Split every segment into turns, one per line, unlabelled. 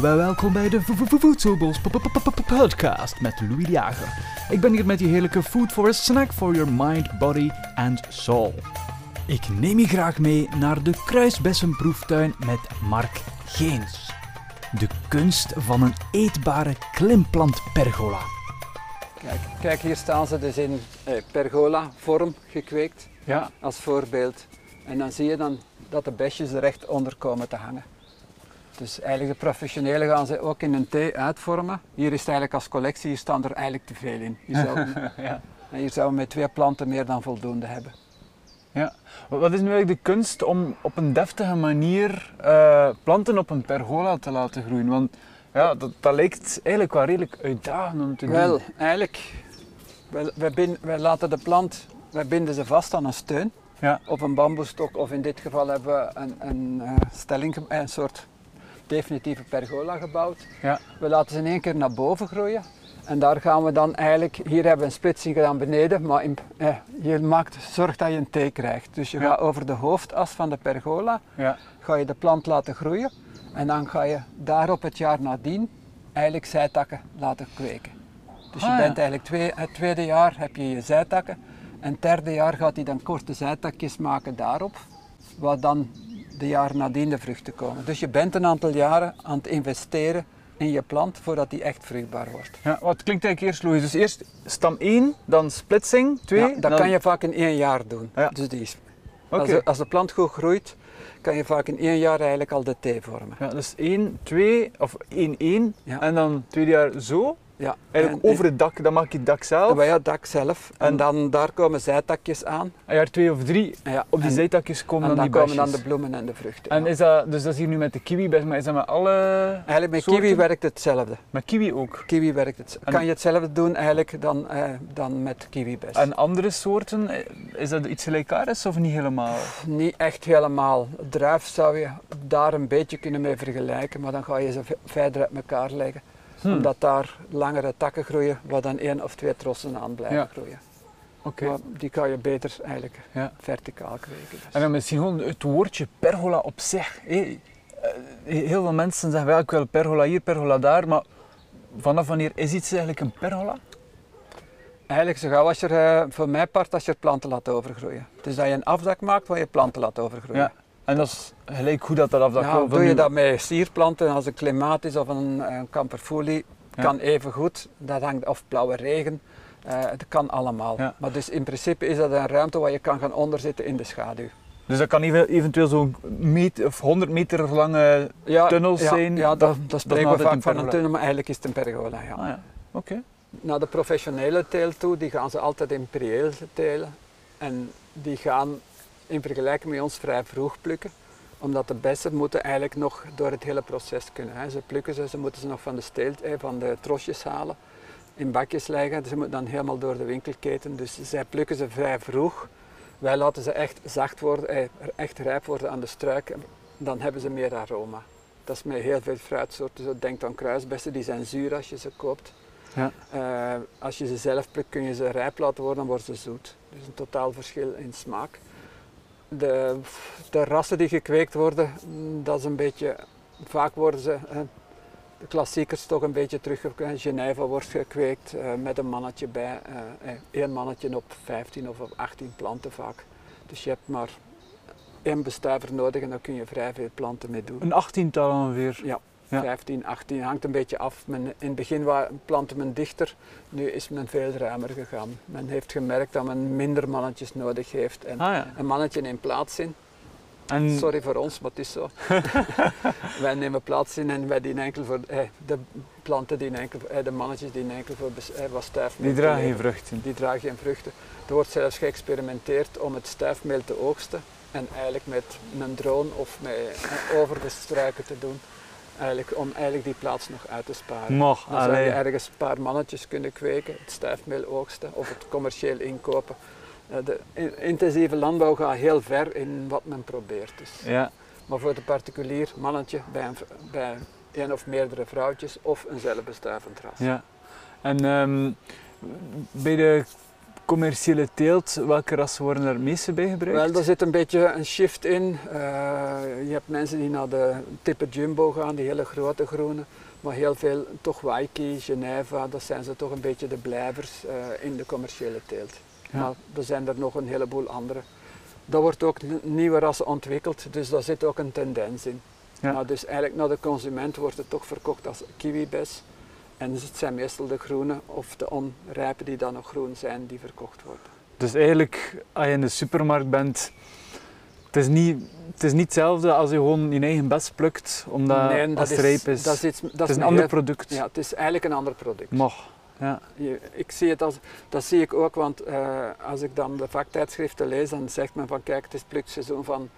Welkom bij de Voedselbos podcast met Louis de Jager. Ik ben hier met die heerlijke food for a snack for your mind, body and soul. Ik neem je graag mee naar de Kruisbessenproeftuin met Mark Geens. De kunst van een eetbare klimplantpergola.
Kijk, kijk, hier staan ze dus in eh, pergola-vorm gekweekt
Ja,
als voorbeeld. En dan zie je dan dat de besjes er echt onder komen te hangen. Dus eigenlijk de professionelen gaan ze ook in een T uitvormen. Hier is het eigenlijk als collectie, hier staan er eigenlijk te veel in. Hier zou,
ja.
en hier zouden we met twee planten meer dan voldoende hebben.
Ja. Wat is nu eigenlijk de kunst om op een deftige manier eh, planten op een pergola te laten groeien? Want ja, dat, dat lijkt eigenlijk wel redelijk uitdagend om te
Wel,
doen.
eigenlijk, wij, wij, bin- wij laten de plant, wij binden ze vast aan een steun.
Ja.
Op een bamboestok of in dit geval hebben we een, een, eh, stelling, eh, een soort definitieve pergola gebouwd.
Ja.
We laten ze in één keer naar boven groeien. En daar gaan we dan eigenlijk, hier hebben we een splitsing gedaan beneden, maar in, eh, je maakt, zorgt dat je een T krijgt. Dus je
Ja.
gaat over de hoofdas van de pergola,
Ja.
ga je de plant laten groeien. En dan ga je daarop het jaar nadien eigenlijk zijtakken laten kweken. Dus je
Ah, ja.
bent eigenlijk twee, het tweede jaar heb je je zijtakken. En het derde jaar gaat hij dan korte zijtakjes maken daarop. Wat dan de jaar nadien de vruchten komen. Dus je bent een aantal jaren aan het investeren in je plant voordat die echt vruchtbaar wordt.
Ja, wat klinkt eigenlijk eerst logisch? Dus eerst stam 1, dan splitsing 2.
Ja, dat kan je vaak in één jaar doen.
Ja.
Dus die is, als, de, als de plant goed groeit, kan je vaak in één jaar eigenlijk al de thee vormen.
Ja, dus 1, 2 of 1, 1
Ja.
en dan tweede jaar zo.
Ja.
Eigenlijk
En-
over het dak, dan maak je het dak zelf.
bij het dak zelf. En,
En-
dan daar komen zijtakjes aan.
En jaar 2 of 3
Ja,
op die
en,
zijtakjes komen
en
dan
dan
die
komen
besjes.
dan de bloemen en de vruchten.
En
ja.
is dat, dus dat is hier nu met de kiwi, maar is dat met alle
Eigenlijk met
soorten?
kiwi werkt hetzelfde.
Met kiwi ook.
Kiwi werkt het. Kan je hetzelfde doen eigenlijk dan, eh, dan met kiwibes?
En andere soorten, eh, is dat iets gelijkaardigs of niet helemaal?
Niet echt helemaal. Druif zou je daar een beetje kunnen mee vergelijken, maar dan ga je ze ve- verder uit elkaar leggen.
Hm,
Omdat daar langere takken groeien, waar dan één of twee trossen aan blijven
Ja.
groeien.
Oké.
Maar die kan je beter eigenlijk
Ja.
verticaal kweken. dus.
En dan misschien gewoon het woordje pergola op zich. Eh, Heel veel mensen zeggen wel, ik wil pergola hier, pergola daar, maar vanaf wanneer is iets eigenlijk een pergola?
Eigenlijk zo gauw als je, eh, voor mijn part, als je planten laat overgroeien. Dus dat je een afdak maakt waar je planten laat overgroeien.
Ja. En dat is gelijk hoe dat, dat afdak
Ja,
komt.
doe je dat met sierplanten als een klimatis of een, een
Ja.
kan even goed. Dat hangt, of blauwe regen, eh het kan allemaal.
Ja.
Maar dus in principe is dat een ruimte waar je kan gaan onderzitten in de schaduw.
Dus dat kan even- eventueel zo'n meter of 100 meter lange...
Ja,
Tunnels
ja,
zijn,
Ja,
dat-
dat,
dat
dat
is
spreken we vaak van een tunnel, maar eigenlijk is het een pergola. Ja.
Ah ja, oké.
Naar de professionele teelt toe, die gaan ze altijd in prieel telen. En die gaan in vergelijking met ons vrij vroeg plukken. Omdat de bessen moeten eigenlijk nog door het hele proces kunnen. Hè. Ze plukken ze, ze moeten ze nog van de steelt, van de trosjes halen. In bakjes leggen, ze moeten dan helemaal door de winkelketen. Dus zij plukken ze vrij vroeg. Wij laten ze echt zacht worden, eh, echt rijp worden aan de struik. Dan hebben ze meer aroma. Dat is met heel veel fruitsoorten. Zo denk aan kruisbessen, die zijn zuur als je ze koopt.
Ja.
Eh, als je ze zelf plukt, kun je ze rijp laten worden, dan worden ze zoet. Dus een totaal verschil in smaak. De, de rassen die gekweekt worden, mm, dat is een beetje, vaak worden ze, eh, de klassiekers toch een beetje teruggekweekt. Geneva wordt gekweekt eh, met een mannetje bij, eh, eh, één mannetje op 15 of op 18 planten vaak. Dus je hebt maar één bestuiver nodig en dan kun je vrij veel planten mee doen.
Een achttiental ongeveer.
Ja,
Ja.
15, 18, hangt een beetje af. Men, in het begin plantte men dichter, nu is men veel ruimer gegaan. Men heeft gemerkt dat men minder mannetjes nodig heeft en
Ah ja.
een mannetje neemt plaats in.
En,
Sorry voor ons, maar het is zo. wij nemen plaats in en wij dienen enkel voor, eh, de planten dienen enkel, eh, de mannetjes dienen enkel voor eh, wat stuifmeel
die dragen geen vruchten.
Die dragen geen vruchten. Er wordt zelfs geëxperimenteerd om het stuifmeel te oogsten en eigenlijk met een drone of met, eh, over de struiken te doen. Eigenlijk, om eigenlijk die plaats nog uit te sparen.
Mocht,
Dan zou je ergens een paar mannetjes kunnen kweken, het stuifmeel oogsten of het commercieel inkopen. Eh, De in- intensieve landbouw gaat heel ver in wat men probeert. Dus.
Ja.
Maar voor de particulier, mannetje bij, een, bij één of meerdere vrouwtjes of een zelfbestuivend ras.
Ja. En ehm, bij de commerciële teelt, welke rassen worden er het meeste bij gebruikt?
Wel, daar zit een beetje een shift in. Eh, je hebt mensen die naar de type jumbo gaan, die hele grote groene. Maar heel veel toch Waikiki, Geneva, dat zijn ze toch een beetje de blijvers eh, in de commerciële teelt.
Ja.
Maar er zijn er nog een heleboel andere. Daar wordt ook nieuwe rassen ontwikkeld, dus daar zit ook een tendens in.
Ja.
Dus eigenlijk naar de consument wordt het toch verkocht als kiwibes. En het zijn meestal de groene of de onrijpe die dan nog groen zijn, die verkocht worden.
Dus eigenlijk, als je in de supermarkt bent, het is niet, het is niet hetzelfde als je gewoon je eigen best plukt, omdat
Nee,
als het rijp is.
Dat is, iets, dat
het is een ander product.
Ja, het is eigenlijk een ander product.
Mag. Ja.
Je- ik zie het als, dat zie ik ook, want eh, als ik dan de vaktijdschriften lees, dan zegt men van kijk, het is plukseizoen van,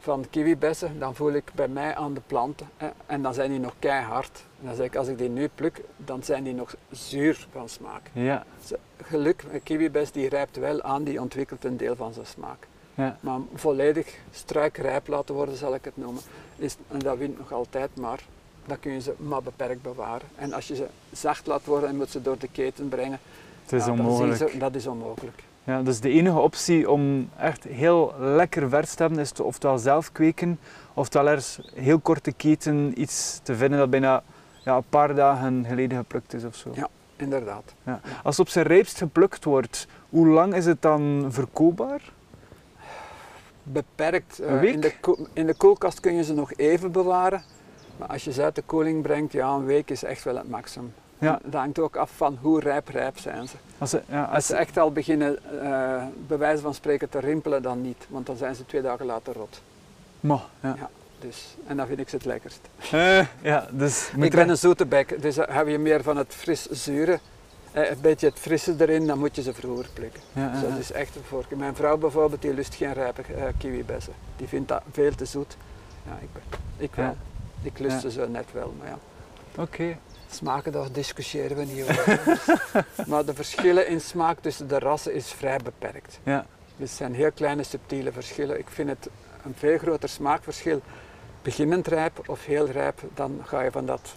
van kiwibessen. Dan voel ik bij mij aan de planten hè, en dan zijn die nog keihard. En dan zeg ik, als ik die nu pluk, dan zijn die nog zuur van smaak.
Ja.
Ze- Geluk, een kiwibes die rijpt wel aan, die ontwikkelt een deel van zijn smaak.
Ja.
Maar volledig struikrijp laten worden, zal ik het noemen, is, en dat wint nog altijd, maar dan kun je ze maar beperkt bewaren. En als je ze zacht laat worden en moet ze door de keten brengen,
Het is onmogelijk.
ze- dat is onmogelijk.
Ja, dus de enige optie om echt heel lekker vers te hebben is te oftewel zelf kweken, oftewel ergens heel korte keten iets te vinden dat bijna ja, een paar dagen geleden geplukt is of zo.
Ja. Inderdaad.
Als het op zijn rijpst geplukt wordt, hoe lang is het dan verkoopbaar?
Beperkt. eh,
Een week?
in, de in de koelkast kun je ze nog even bewaren. Maar als je ze uit de koeling brengt, ja, een week is echt wel het maximum.
Ja.
Dat hangt ook af van hoe rijp rijp zijn ze.
Als ze, ja,
Als
als
ze echt al beginnen, eh bij wijze van spreken, te rimpelen, dan niet. Want dan zijn ze twee dagen later rot.
Ma, ja.
Ja. Dus, en dan vind ik ze het lekkerst.
Eh, ja, dus
ik ben een zoete bek, dus dan heb je meer van het fris zure. eh, Een beetje het frisse erin, dan moet je ze vroeger plukken.
Ja,
Dus dat is echt een voorkeur. Mijn vrouw bijvoorbeeld, die lust geen rijpe kiwibessen. Die vindt dat veel te zoet. Ja, ik, ben- ik wel. Ik lust ze zo net wel, maar ja.
Oké.
Smaken, daar discussiëren we niet over. maar de verschillen in smaak tussen de rassen is vrij beperkt.
Ja.
Het zijn heel kleine subtiele verschillen. Ik vind het een veel groter smaakverschil beginnend rijp of heel rijp. Dan ga je van dat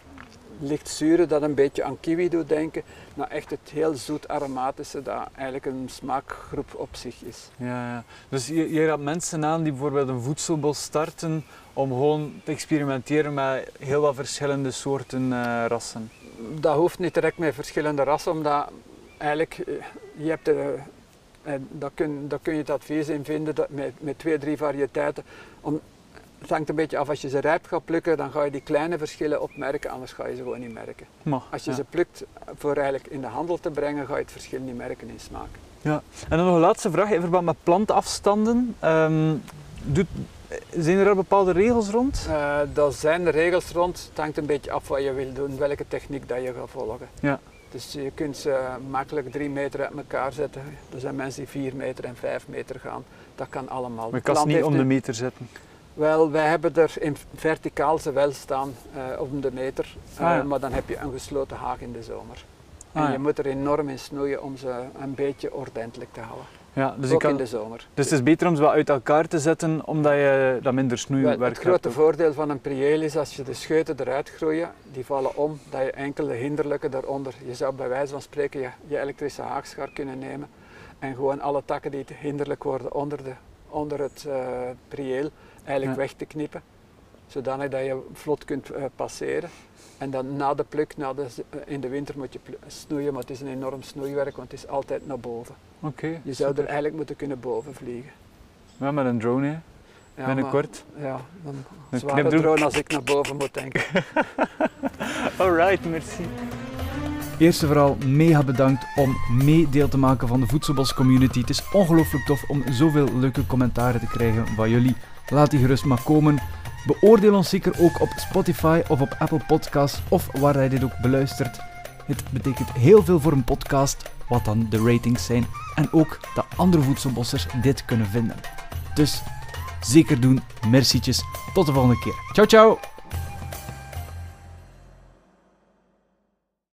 licht zure dat een beetje aan kiwi doet denken, naar echt het heel zoet aromatische dat eigenlijk een smaakgroep op zich is.
Ja, ja. Dus je, je raadt mensen aan die bijvoorbeeld een voedselbos starten om gewoon te experimenteren met heel wat verschillende soorten eh, rassen.
Dat hoeft niet direct met verschillende rassen, omdat eigenlijk eh, je hebt de, eh, daar, kun, daar kun je het advies in vinden dat met, met twee, drie variëteiten. Om, het hangt een beetje af, als je ze rijp gaat plukken, dan ga je die kleine verschillen opmerken, anders ga je ze gewoon niet merken.
Ma,
Als je
ja.
ze plukt voor eigenlijk in de handel te brengen, ga je het verschil niet merken in smaak.
En dan nog een laatste vraag in verband met plantafstanden. Ehm, doet, zijn er bepaalde regels rond?
Daar zijn de regels rond, het hangt een beetje af wat je wil doen, welke techniek dat je gaat volgen.
Ja.
Dus je kunt ze makkelijk drie meter uit elkaar zetten. Er zijn mensen die vier meter en vijf meter gaan. Dat kan allemaal.
Maar ik kan ze niet om de meter zetten.
Wel, wij hebben er in verticaal ze wel staan eh om de meter. Eh,
Ah, ja.
Maar dan heb je een gesloten haag in de zomer. En
Ah, ja.
je moet er enorm in snoeien om ze een beetje ordentelijk te houden.
Ja, dus,
Ook
kan,
in de zomer.
dus het is beter om ze wel uit elkaar te zetten, omdat je dat minder snoeiwerk
het grote
hebt.
voordeel van een prieel is als je de scheuten eruit groeien, die vallen om, dat je enkel de hinderlijke daaronder. Je zou bij wijze van spreken je, je elektrische haagschaar kunnen nemen en gewoon alle takken die te hinderlijk worden onder, de, onder het eh prieel eigenlijk
Ja.
weg te knippen. Zodanig dat je vlot kunt eh, passeren. En dan na de pluk, na de, eh, in de winter moet je snoeien, maar het is een enorm snoeiwerk, want het is altijd naar boven.
Oké,
Je zou er eigenlijk moeten kunnen boven vliegen.
Ja, met een drone, hè.
Ja,
binnenkort.
Maar, ja, dan
Een
zware drone als ik naar boven moet denken.
Alright, merci.
Eerst en vooral mega bedankt om mee deel te maken van de Voedselbos community. Het is ongelooflijk tof om zoveel leuke commentaren te krijgen van jullie. Laat die gerust maar komen. Beoordeel ons zeker ook op Spotify of op Apple Podcasts of waar jij dit ook beluistert. Het betekent heel veel voor een podcast, wat dan de ratings zijn. En ook dat andere voedselbossers dit kunnen vinden. Dus zeker doen, mercietjes. Tot de volgende keer. Ciao ciao!